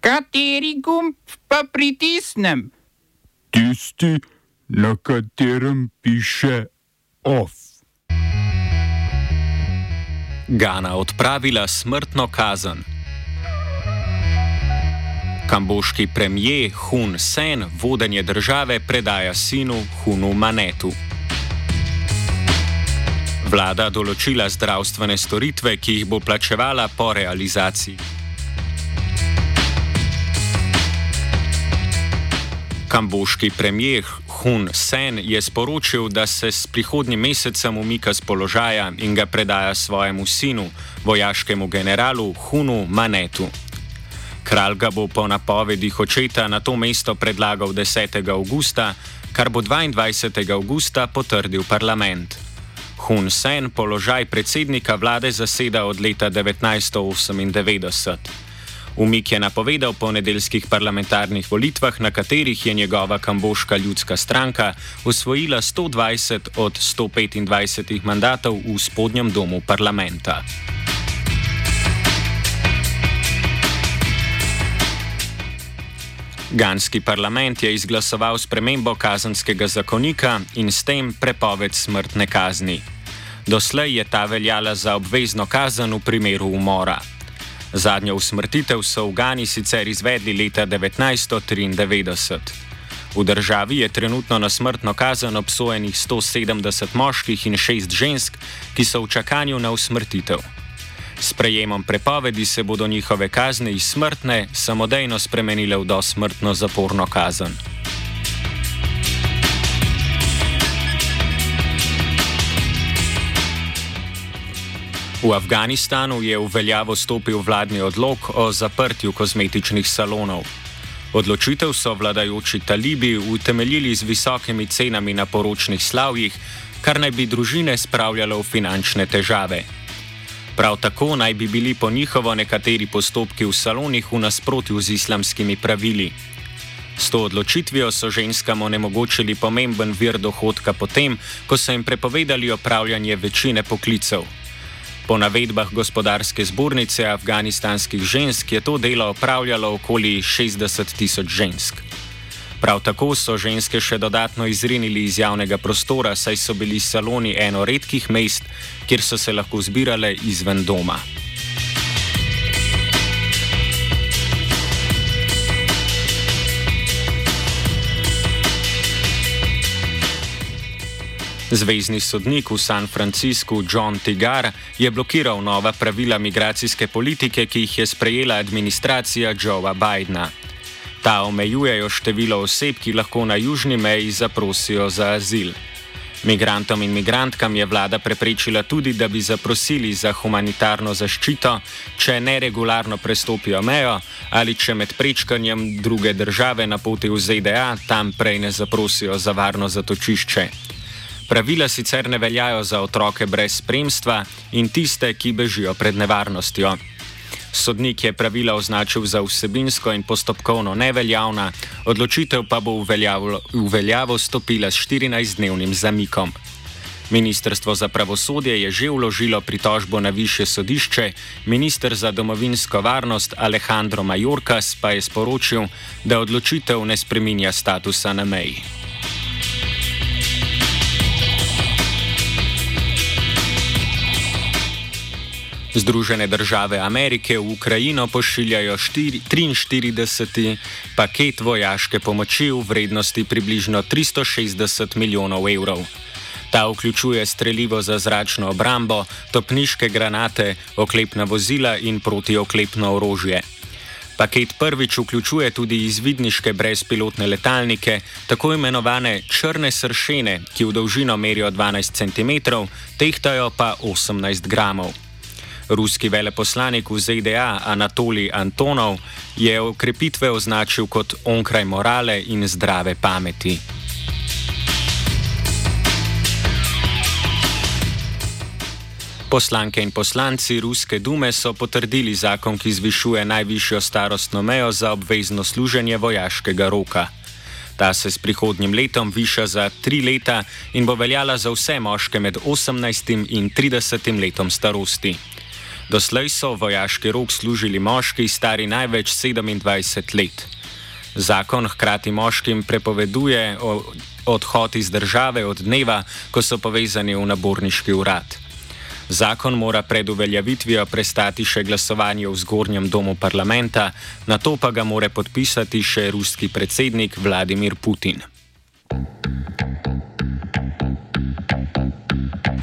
Kateri gumb pa pritisnem? Tisti, na katerem piše OF. Gana odpravila smrtno kazen. Kamboški premijer Hun Sen vodenje države predaja sinu Hunu Manetu. Vlada določila zdravstvene storitve, ki jih bo plačevala po realizaciji. Kamboški premijer Hun Sen je sporočil, da se s prihodnjim mesecem umika z položaja in ga predaja svojemu sinu, vojaškemu generalu Hunu Manetu. Kralj ga bo po napovedih očeta na to mesto predlagal 10. augusta, kar bo 22. augusta potrdil parlament. Hun Sen položaj predsednika vlade zaseda od leta 1998. Umik je napovedal po nedeljskih parlamentarnih volitvah, na katerih je njegova kamboška ljudska stranka osvojila 120 od 125 mandatov v spodnjem domu parlamenta. Ganski parlament je izglasoval spremembo kazanskega zakonika in s tem prepoved smrtne kazni. Doslej je ta veljala za obvezno kazen v primeru umora. Zadnjo usmrtitev so v Gani sicer izvedli leta 1993. V državi je trenutno na smrtno kazen obsojenih 170 moških in 6 žensk, ki so v čakanju na usmrtitev. S prejemom prepovedi se bodo njihove kazni iz smrtne samodejno spremenile v dosmrtno zaporno kazen. V Afganistanu je v veljavo stopil vladni odlog o zaprtju kozmetičnih salonov. Odločitev so vladajoči talibi utemeljili z visokimi cenami na poročnih slavjih, kar naj bi družine spravljalo v finančne težave. Prav tako naj bi bili po njihovo nekateri postopki v salonih v nasprotju z islamskimi pravili. S to odločitvijo so ženskam onemogočili pomemben vir dohodka potem, ko so jim prepovedali opravljanje večine poklicev. Po navedbah gospodarske zbornice afganistanskih žensk je to delo opravljalo okoli 60 tisoč žensk. Prav tako so ženske še dodatno izrinili iz javnega prostora, saj so bili saloni eno redkih mest, kjer so se lahko zbirale izven doma. Zvezdni sodnik v San Franciscu John Tigar je blokiral nova pravila migracijske politike, ki jih je sprejela administracija Joea Bidna. Ta omejujejo število oseb, ki lahko na južni meji zaprosijo za azil. Migrantom in migrantkam je vlada preprečila tudi, da bi zaprosili za humanitarno zaščito, če neregularno prestopijo mejo ali če med prečkanjem druge države na poti v ZDA tam prej ne zaprosijo za varno zatočišče. Pravila sicer ne veljajo za otroke brez spremstva in tiste, ki bežijo pred nevarnostjo. Sodnik je pravila označil za vsebinsko in postopkovno neveljavna, odločitev pa bo v veljavo, v veljavo stopila s 14-dnevnim zamikom. Ministrstvo za pravosodje je že vložilo pritožbo na više sodišče, ministr za domovinsko varnost Alejandro Majorkas pa je sporočil, da odločitev ne spreminja statusa na meji. Združene države Amerike v Ukrajino pošiljajo 43. paket vojaške pomoči v vrednosti približno 360 milijonov evrov. Ta vključuje streljivo za zračno obrambo, topniške granate, oklepna vozila in protioklepno orožje. Paket prvič vključuje tudi izvidniške brezpilotne letalnike, tako imenovane črne sršene, ki v dolžino merijo 12 cm, tehtajo pa 18 gramov. Ruski veleposlanik v ZDA Anatolij Antonov je okrepitve označil kot onkraj morale in zdrave pameti. Poslanke in poslanci Ruske dume so potrdili zakon, ki zvišuje najvišjo starostno mejo za obvezno služenje vojaškega roka. Ta se s prihodnjim letom viša za tri leta in bo veljala za vse moške med 18 in 30 letom starosti. Doslej so vojaški rok služili moški, stari največ 27 let. Zakon hkrati moškim prepoveduje odhod iz države od dneva, ko so povezani v naborniški urad. Zakon mora pred uveljavitvijo prestati še glasovanje v zgornjem domu parlamenta, na to pa ga mora podpisati še ruski predsednik Vladimir Putin.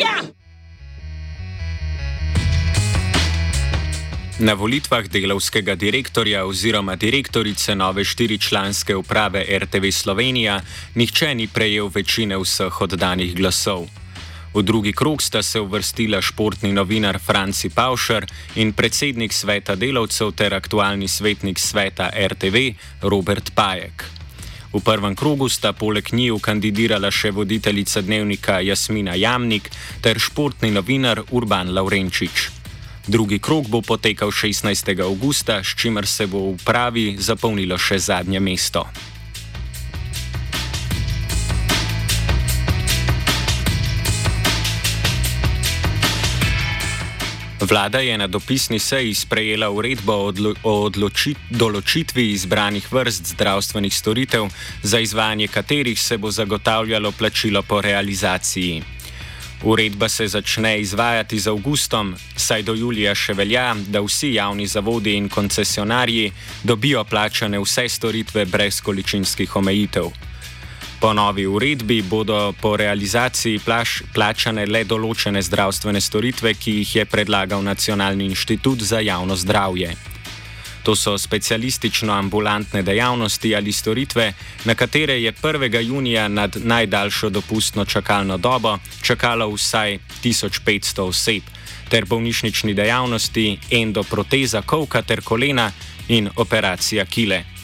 Slovenija. Na volitvah delovskega direktorja oziroma direktorice nove štiričlanske uprave RTV Slovenija nihče ni prejel večine vseh oddanih glasov. V drugi krog sta se uvrstila športni novinar Franci Paušer in predsednik sveta delavcev ter aktualni svetnik sveta RTV Robert Pajek. V prvem krogu sta poleg njiju kandidirala še voditeljica dnevnika Jasmina Jamnik ter športni novinar Urban Laurenčič. Drugi krog bo potekal 16. augusta, s čimer se bo v pravi zapolnilo še zadnje mesto. Vlada je na dopisni seji sprejela uredbo o odloči, določitvi izbranih vrst zdravstvenih storitev, za izvajanje katerih se bo zagotavljalo plačilo po realizaciji. Uredba se začne izvajati z avgustom, saj do julija še velja, da vsi javni zavodi in koncesionarji dobijo plačane vse storitve brez količinskih omejitev. Po novi uredbi bodo po realizaciji plaš, plačane le določene zdravstvene storitve, ki jih je predlagal Nacionalni inštitut za javno zdravje. To so specialistično-ambulantne dejavnosti ali storitve, na katere je 1. junija nad najdaljšo dopustno čakalno dobo čakalo vsaj 1500 oseb, ter bolnišnični dejavnosti, endoproteza kolka ter kolena in operacija kile.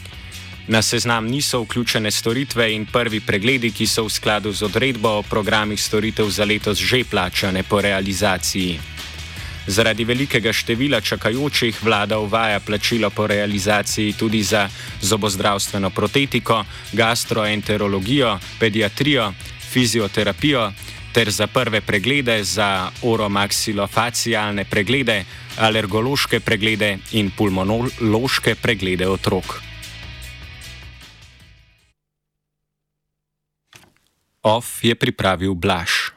Na seznam niso vključene storitve in prvi pregledi, ki so v skladu z odredbo o programih storitev za letos že plačane po realizaciji. Zaradi velikega števila čakajočih vlada uvaja plačilo po realizaciji tudi za zobozdravstveno protetiko, gastroenterologijo, pediatrijo, fizioterapijo ter za prve preglede za oromaksilofacialne preglede, alergološke preglede in pulmonološke preglede otrok. OF je pripravil Blaž.